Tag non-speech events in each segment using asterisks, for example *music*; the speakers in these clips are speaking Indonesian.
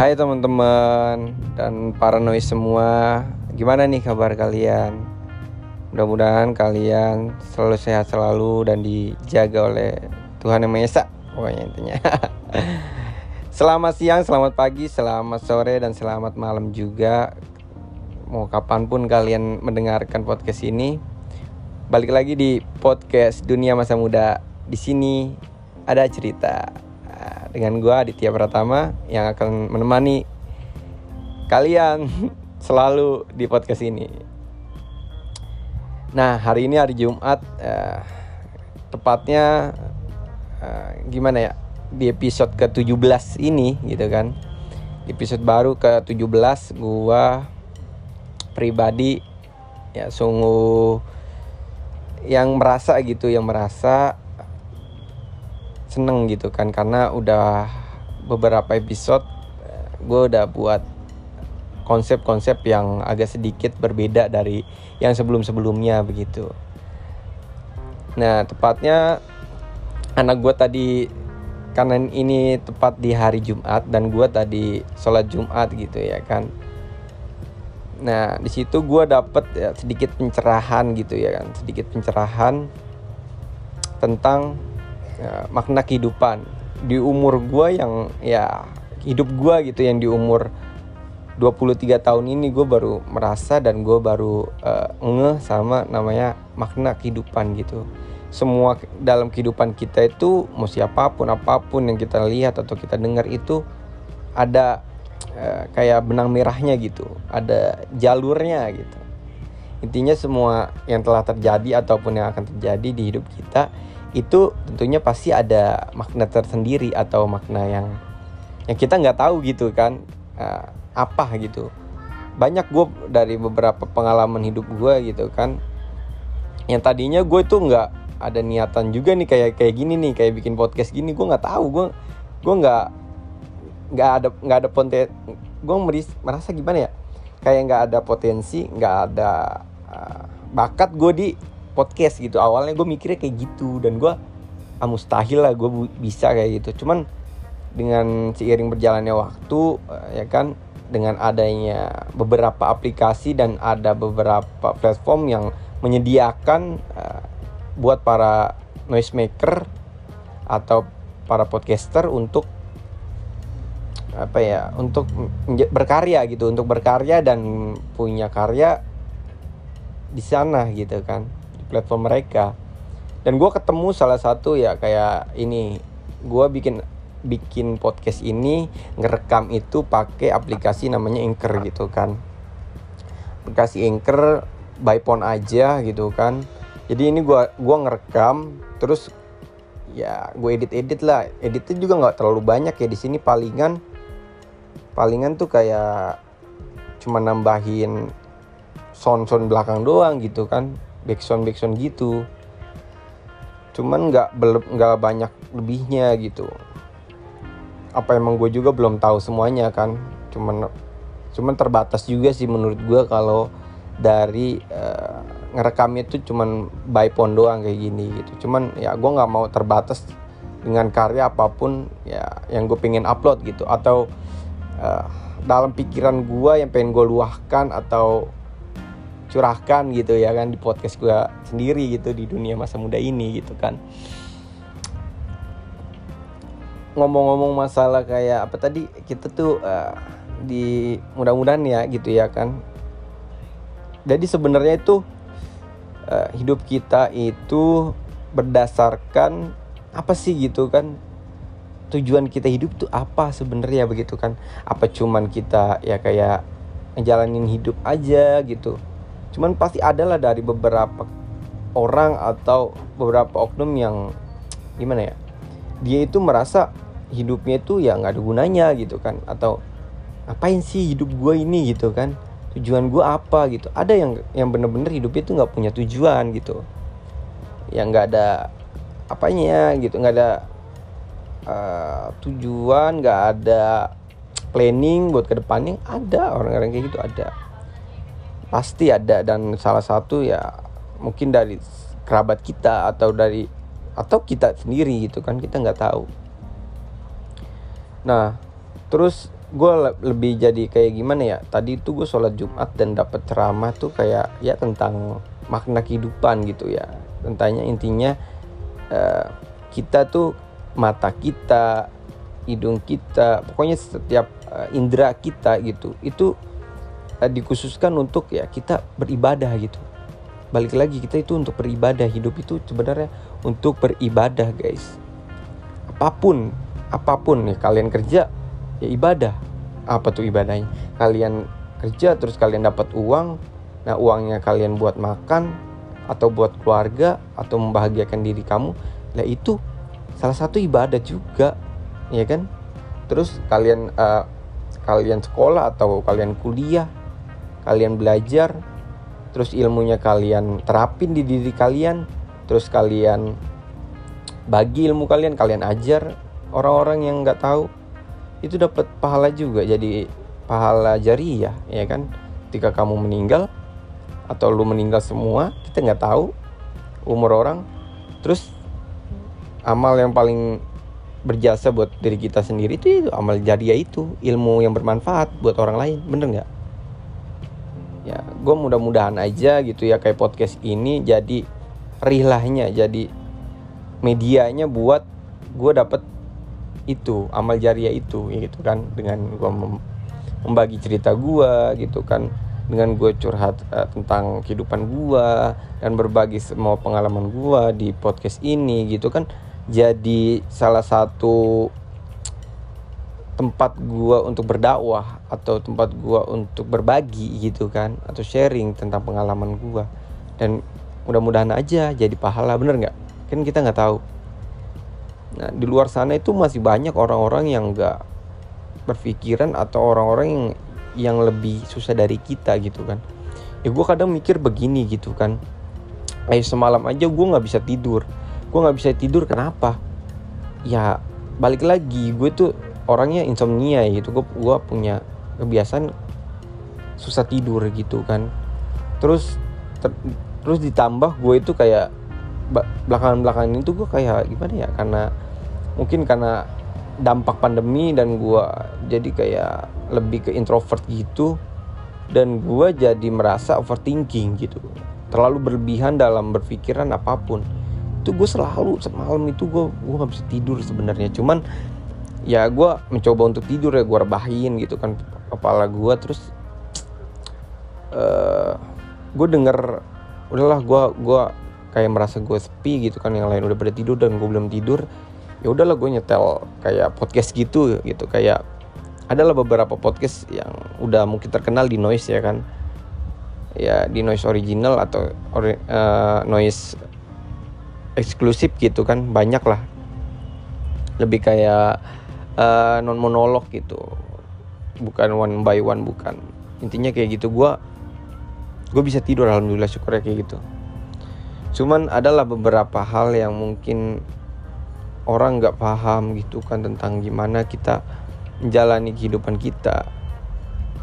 Hai teman-teman dan para noise semua Gimana nih kabar kalian? Mudah-mudahan kalian selalu sehat selalu dan dijaga oleh Tuhan Yang Maha Esa Pokoknya intinya. *laughs* Selamat siang, selamat pagi, selamat sore, dan selamat malam juga. Mau kapan pun kalian mendengarkan podcast ini Balik lagi di podcast Dunia Masa Muda. Di sini ada cerita dengan gue Aditya Pratama yang akan menemani kalian *laughs* selalu di podcast ini. Nah hari ini hari Jumat, eh, tepatnya eh, gimana ya di episode ke-17 ini gitu kan. Di episode baru ke-17 gue pribadi ya sungguh yang merasa gitu yang merasa seneng gitu kan karena udah beberapa episode eh, gue udah buat konsep-konsep yang agak sedikit berbeda dari yang sebelum-sebelumnya begitu. Nah tepatnya anak gue tadi karena ini tepat di hari Jumat dan gue tadi sholat Jumat gitu ya kan. Nah di situ gue dapet ya, sedikit pencerahan gitu ya kan, sedikit pencerahan tentang ya, makna kehidupan. Di umur gue yang ya hidup gue gitu yang di umur 23 tahun ini gue baru merasa dan gue baru uh, ngeh sama namanya makna kehidupan gitu. Semua dalam kehidupan kita itu mau siapa pun apa pun yang kita lihat atau kita dengar itu ada uh, kayak benang merahnya gitu. Ada jalurnya gitu. Intinya semua yang telah terjadi ataupun yang akan terjadi di hidup kita itu tentunya pasti ada makna tersendiri atau makna yang yang kita nggak tahu gitu kan uh, apa gitu. Banyak gue dari beberapa pengalaman hidup gue gitu kan yang tadinya gue tuh nggak ada niatan juga nih kayak kayak gini nih kayak bikin podcast gini gue nggak tahu gue gue nggak nggak ada nggak ada potensi gue merasa gimana ya kayak nggak ada potensi nggak ada uh, bakat gue di podcast gitu. Awalnya gue mikirnya kayak gitu dan gue ah, mustahil lah gue bisa kayak gitu. Cuman dengan seiring berjalannya waktu eh, ya kan dengan adanya beberapa aplikasi dan ada beberapa platform yang menyediakan uh, buat para noise maker atau para podcaster untuk apa ya untuk berkarya gitu untuk berkarya dan punya karya di sana gitu kan platform mereka. Dan gue ketemu salah satu ya kayak ini gue bikin bikin podcast ini ngerekam itu pakai aplikasi namanya Anchor gitu kan. Aplikasi Anchor by phone aja gitu kan. Jadi ini gue gua ngerekam terus ya gue edit edit lah. Editnya juga nggak terlalu banyak ya di sini palingan palingan tuh kayak cuma nambahin sound sound belakang doang gitu kan backsound backsound gitu. Cuman nggak nggak banyak lebihnya gitu. Apa emang gue juga belum tahu semuanya kan. Cuman cuman terbatas juga sih menurut gue kalau dari uh, ngerekamnya itu cuman by phone doang kayak gini gitu. Cuman ya gue nggak mau terbatas dengan karya apa pun ya yang gue pengen upload gitu. Atau uh, dalam pikiran gue yang pengen gue luahkan atau curahkan gitu ya kan di podcast gue sendiri gitu di dunia masa muda ini gitu kan. Ngomong-ngomong masalah kayak apa tadi kita tuh uh, di mudah-mudahan ya gitu ya kan. Jadi sebenarnya itu uh, hidup kita itu berdasarkan apa sih gitu kan? Tujuan kita hidup tuh apa sebenarnya begitu kan? Apa cuman kita ya kayak ngejalanin hidup aja gitu cuman pasti adalah dari beberapa orang atau beberapa oknum yang gimana ya dia itu merasa hidupnya itu ya nggak ada gunanya gitu kan. Atau ngapain sih hidup gue ini? gitu kan. Tujuan gue apa? gitu. Ada yang yang bener-bener hidupnya itu nggak punya tujuan gitu. Yang nggak ada apanya gitu nggak ada uh, tujuan nggak ada planning buat ke depannya ada orang-orang kayak gitu ada pasti ada dan salah satu ya mungkin dari kerabat kita atau dari atau kita sendiri gitu kan kita nggak tahu. Nah terus gue lebih jadi kayak gimana ya tadi itu gue sholat jumat dan dapat ceramah tuh kayak ya tentang makna kehidupan gitu ya. Tentangnya intinya uh, kita tuh mata kita hidung kita pokoknya setiap uh, indera kita gitu itu uh, dikhususkan untuk ya kita beribadah gitu. Balik lagi kita itu untuk beribadah. Hidup itu sebenarnya untuk beribadah guys. Apa pun apa pun nih kalian kerja ya ibadah. Apa tuh ibadahnya? Kalian kerja terus kalian dapat uang. Nah uangnya kalian buat makan atau buat keluarga atau membahagiakan diri kamu. Lah itu salah satu ibadah juga ya kan? Terus kalian uh, kalian sekolah atau kalian kuliah kalian belajar terus ilmunya kalian terapin di diri kalian terus kalian bagi ilmu kalian kalian ajar orang-orang yang nggak tahu itu dapat pahala juga jadi pahala jariah ya kan? Ketika kamu meninggal atau lu meninggal semua kita nggak tahu umur orang terus amal yang paling berjasa buat diri kita sendiri itu, itu amal jariah itu ilmu yang bermanfaat buat orang lain bener nggak gue mudah-mudahan aja gitu ya kayak podcast ini jadi rihlahnya jadi medianya buat gue dapet itu amal jariah itu ya gitu kan. Dengan gue membagi cerita gue gitu kan. Dengan gue curhat uh, tentang kehidupan gue dan berbagi semua pengalaman gue di podcast ini gitu kan. Jadi salah satu tempat gue untuk berdakwah atau tempat gue untuk berbagi gitu kan atau sharing tentang pengalaman gue dan mudah-mudahan aja jadi pahala bener nggak kan kita nggak tahu Nah, di luar sana itu masih banyak orang-orang yang nggak berpikiran atau orang-orang yang yang lebih susah dari kita gitu kan. Ya gue kadang mikir begini gitu kan. Eh semalam aja gue nggak bisa tidur. Gue nggak bisa tidur kenapa? Ya balik lagi gue tuh orangnya insomnia gitu. Gue gue punya kebiasaan susah tidur gitu kan. Terus ter, terus ditambah gue itu kayak belakangan-belakangan itu gue kayak gimana ya karena mungkin karena dampak pandemi dan gue jadi kayak lebih ke introvert gitu dan gue jadi merasa overthinking gitu terlalu berlebihan dalam berpikiran apa pun itu gue selalu semalam itu gue gue nggak bisa tidur sebenarnya cuman ya gue mencoba untuk tidur ya gue rebahin gitu kan kepala gue terus uh, eh, gue denger udahlah gue gue kayak merasa gue sepi gitu kan yang lain udah pada tidur dan gue belum tidur ya udahlah gue nyetel kayak podcast gitu gitu. Kayak adalah beberapa podcast yang udah mungkin terkenal di noise ya kan. Ya di noise original atau ori, uh, noise eksklusif gitu kan banyak lah lebih kayak uh, non monolog gitu. Bukan one by one bukan. Intinya kayak gitu gue gue bisa tidur alhamdulillah syukurnya kayak gitu. Cuman adalah beberapa hal yang mungkin orang nggak paham gitu kan tentang gimana kita menjalani kehidupan kita.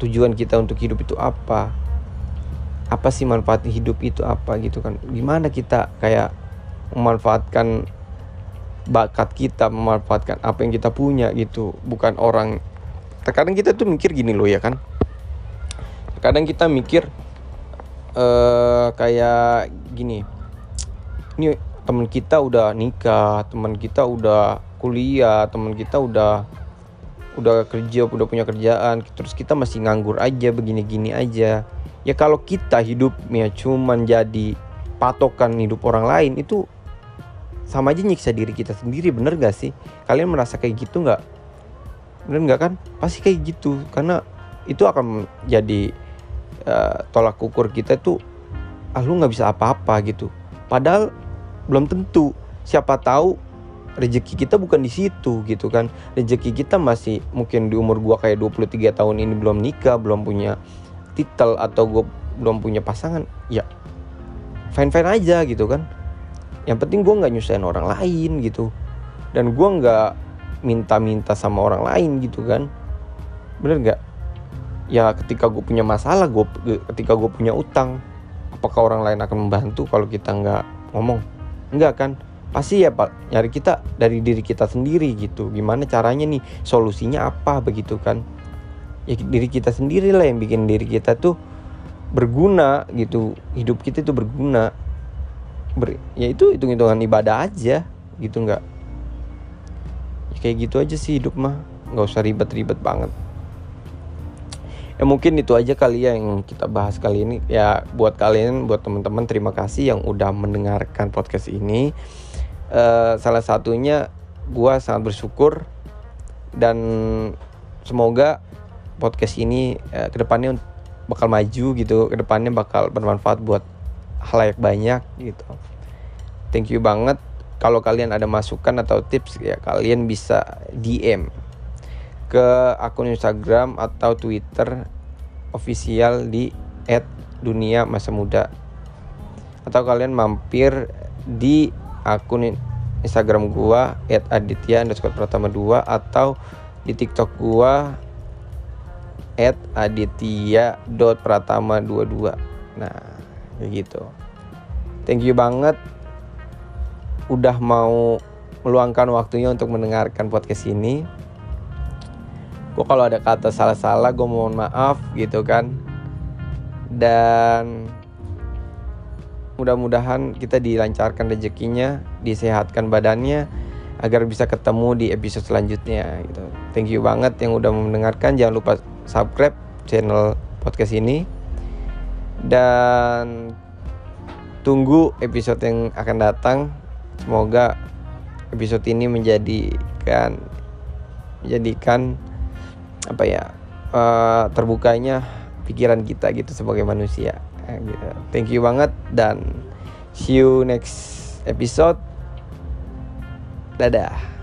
Tujuan kita untuk hidup itu apa? Apa sih manfaat hidup itu apa gitu kan? Gimana kita kayak memanfaatkan bakat kita memanfaatkan apa yang kita punya gitu. Bukan orang terkadang kita tuh mikir gini loh ya kan. Terkadang kita mikir uh, kayak gini. Ini teman kita udah nikah teman kita udah kuliah teman kita udah udah kerja udah punya kerjaan terus kita masih nganggur aja begini-gini aja. Ya kalau kita hidupnya cuman jadi patokan hidup orang lain itu sama aja nyiksa diri kita sendiri bener gak sih? Kalian merasa kayak gitu nggak? Bener nggak kan? Pasti kayak gitu karena itu akan jadi uh, tolak ukur kita tuh ah lu nggak bisa apa-apa gitu. Padahal belum tentu. Siapa tahu rezeki kita bukan di situ gitu kan? Rezeki kita masih mungkin di umur gua kayak 23 tahun ini belum nikah belum punya titel atau gua belum punya pasangan ya fine fine aja gitu kan yang penting gua nggak nyusahin orang lain gitu. Dan gua nggak minta-minta sama orang lain gitu kan. Bener nggak? Ya ketika gue punya masalah gue ketika gue punya utang apakah orang lain akan membantu kalau kita nggak ngomong? Enggak kan? Pasti ya pak nyari kita dari diri kita sendiri gitu. Gimana caranya nih? Solusinya apa begitu kan? Ya diri kita sendiri lah yang bikin diri kita tuh berguna gitu. Hidup kita tuh berguna Ber, ya itu hitung hitungan ibadah aja gitu nggak? Ya kayak gitu aja sih hidup mah nggak usah ribet-ribet banget. Ya mungkin itu aja kali ya yang kita bahas kali ini. Ya buat kalian buat teman-teman terima kasih yang udah mendengarkan podcast ini. Uh, salah satunya gue sangat bersyukur dan semoga podcast ini uh, ke depannya bakal maju gitu ke depannya bakal bermanfaat buat halayak banyak gitu. Thank you banget. Kalau kalian ada masukan atau tips ya kalian bisa DM ke akun Instagram atau Twitter official di @dunia masa muda atau kalian mampir di akun Instagram gua @aditya underscore pratama 2 atau di TikTok gua @aditya.pratama 22 nah gitu. Thank you banget udah mau meluangkan waktunya untuk mendengarkan podcast ini. Gue kalau ada kata salah-salah gue mohon maaf gitu kan. Dan mudah-mudahan kita dilancarkan rezekinya disehatkan badannya agar bisa ketemu di episode selanjutnya gitu. Thank you banget yang udah mendengarkan. Jangan lupa subscribe channel podcast ini dan tunggu episode yang akan datang. Semoga episode ini menjadikan menjadikan apa ya uh, terbukanya pikiran kita gitu sebagai manusia. Gitu. thank you banget dan see you next episode. Dadah